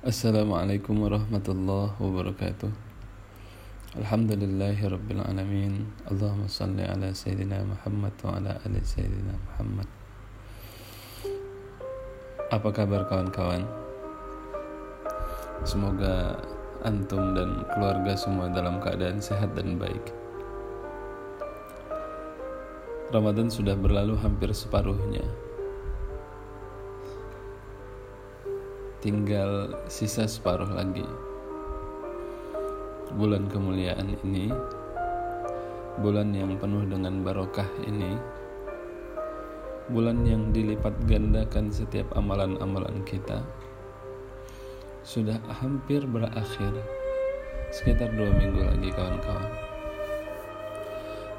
Assalamualaikum warahmatullahi wabarakatuh. Alhamdulillahi rabbil alamin. Allahumma salli ala Sayyidina Muhammad wa ala ali Sayyidina Muhammad. Apa kabar kawan-kawan? Semoga antum dan keluarga semua dalam keadaan sehat dan baik. Ramadan sudah berlalu hampir separuhnya tinggal sisa separuh lagi. Bulan kemuliaan ini, bulan yang penuh dengan barokah ini, bulan yang dilipat gandakan setiap amalan-amalan kita, sudah hampir berakhir, sekitar dua minggu lagi kawan-kawan.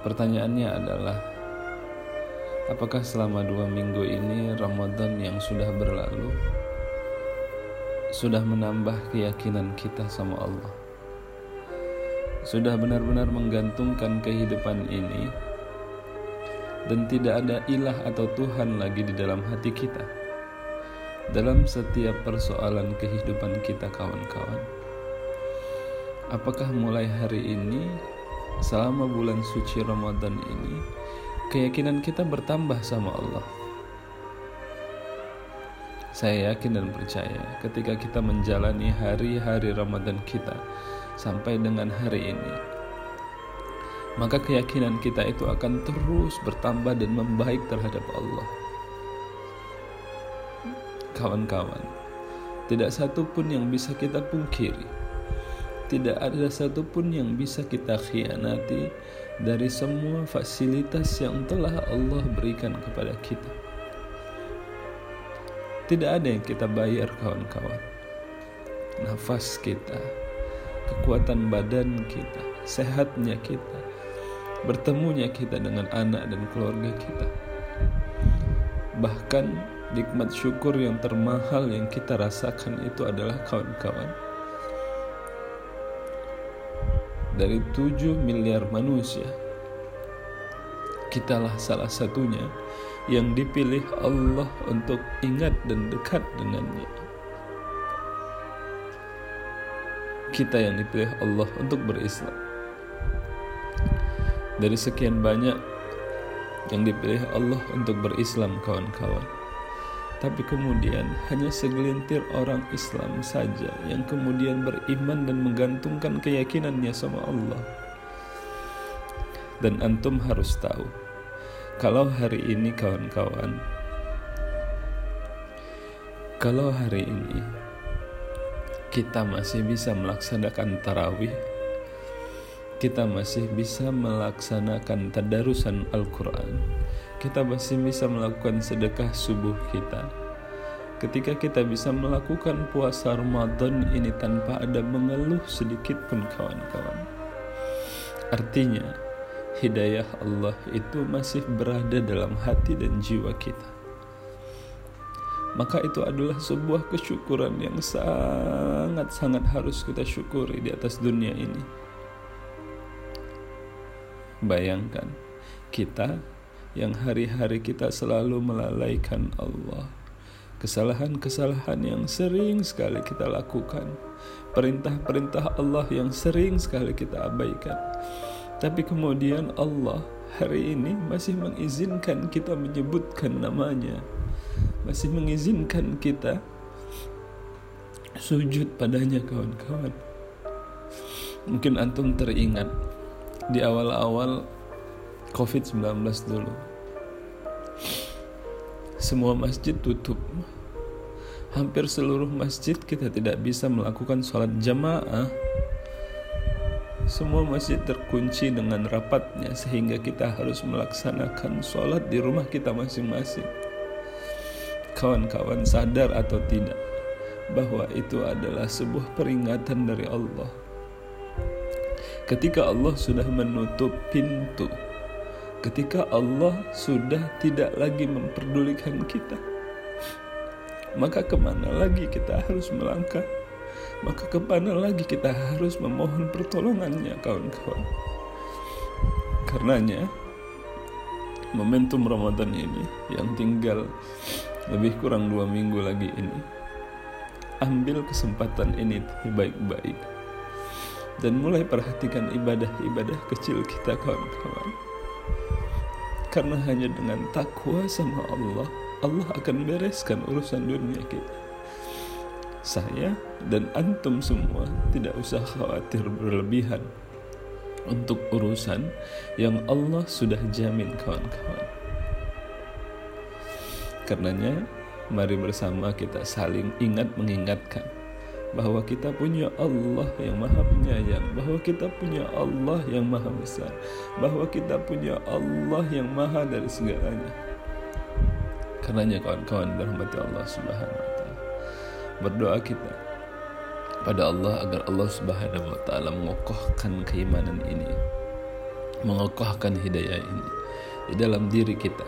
Pertanyaannya adalah, apakah selama dua minggu ini Ramadan yang sudah berlalu sudah menambah keyakinan kita sama Allah. Sudah benar-benar menggantungkan kehidupan ini dan tidak ada ilah atau Tuhan lagi di dalam hati kita. Dalam setiap persoalan kehidupan kita kawan-kawan. Apakah mulai hari ini selama bulan suci Ramadan ini keyakinan kita bertambah sama Allah? Saya yakin dan percaya ketika kita menjalani hari-hari Ramadan kita sampai dengan hari ini, maka keyakinan kita itu akan terus bertambah dan membaik terhadap Allah. Kawan-kawan, tidak satu pun yang bisa kita pungkiri, tidak ada satu pun yang bisa kita khianati dari semua fasilitas yang telah Allah berikan kepada kita tidak ada yang kita bayar kawan-kawan. Nafas kita, kekuatan badan kita, sehatnya kita, bertemunya kita dengan anak dan keluarga kita. Bahkan nikmat syukur yang termahal yang kita rasakan itu adalah kawan-kawan. Dari 7 miliar manusia, kitalah salah satunya yang dipilih Allah untuk ingat dan dekat dengannya. Kita yang dipilih Allah untuk berislam. Dari sekian banyak yang dipilih Allah untuk berislam kawan-kawan. Tapi kemudian hanya segelintir orang Islam saja yang kemudian beriman dan menggantungkan keyakinannya sama Allah. Dan antum harus tahu, kalau hari ini kawan-kawan, kalau hari ini kita masih bisa melaksanakan tarawih, kita masih bisa melaksanakan tadarusan Al-Quran, kita masih bisa melakukan sedekah subuh kita. Ketika kita bisa melakukan puasa Ramadan ini tanpa ada mengeluh sedikit pun kawan-kawan. Artinya, hidayah Allah itu masih berada dalam hati dan jiwa kita. Maka itu adalah sebuah kesyukuran yang sangat-sangat harus kita syukuri di atas dunia ini. Bayangkan kita yang hari-hari kita selalu melalaikan Allah. Kesalahan-kesalahan yang sering sekali kita lakukan, perintah-perintah Allah yang sering sekali kita abaikan tapi kemudian Allah hari ini masih mengizinkan kita menyebutkan namanya. Masih mengizinkan kita sujud padanya kawan-kawan. Mungkin antum teringat di awal-awal COVID-19 dulu. Semua masjid tutup. Hampir seluruh masjid kita tidak bisa melakukan sholat jamaah semua masjid terkunci dengan rapatnya sehingga kita harus melaksanakan sholat di rumah kita masing-masing. Kawan-kawan sadar atau tidak bahwa itu adalah sebuah peringatan dari Allah. Ketika Allah sudah menutup pintu, ketika Allah sudah tidak lagi memperdulikan kita, maka ke mana lagi kita harus melangkah? Maka ke mana lagi kita harus memohon pertolongannya kawan-kawan? Karenanya momentum Ramadan ini yang tinggal lebih kurang dua minggu lagi ini ambil kesempatan ini baik-baik. Dan mulai perhatikan ibadah-ibadah kecil kita kawan-kawan. Karena hanya dengan takwa sama Allah Allah akan bereskan urusan dunia kita saya dan antum semua tidak usah khawatir berlebihan untuk urusan yang Allah sudah jamin kawan-kawan karenanya mari bersama kita saling ingat mengingatkan bahwa kita punya Allah yang maha penyayang, bahwa kita punya Allah yang maha besar, bahwa kita punya Allah yang maha dari segalanya. Karenanya kawan-kawan dirahmati Allah Subhanahu. Berdoa kita pada Allah agar Allah Subhanahu wa taala mengokohkan keimanan ini, mengokohkan hidayah ini di dalam diri kita,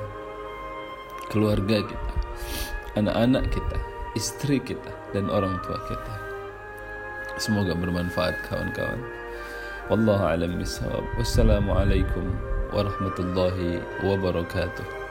keluarga kita, anak-anak kita, istri kita, dan orang tua kita. Semoga bermanfaat kawan-kawan. Wallahu alam bisawab. Wassalamualaikum warahmatullahi wabarakatuh.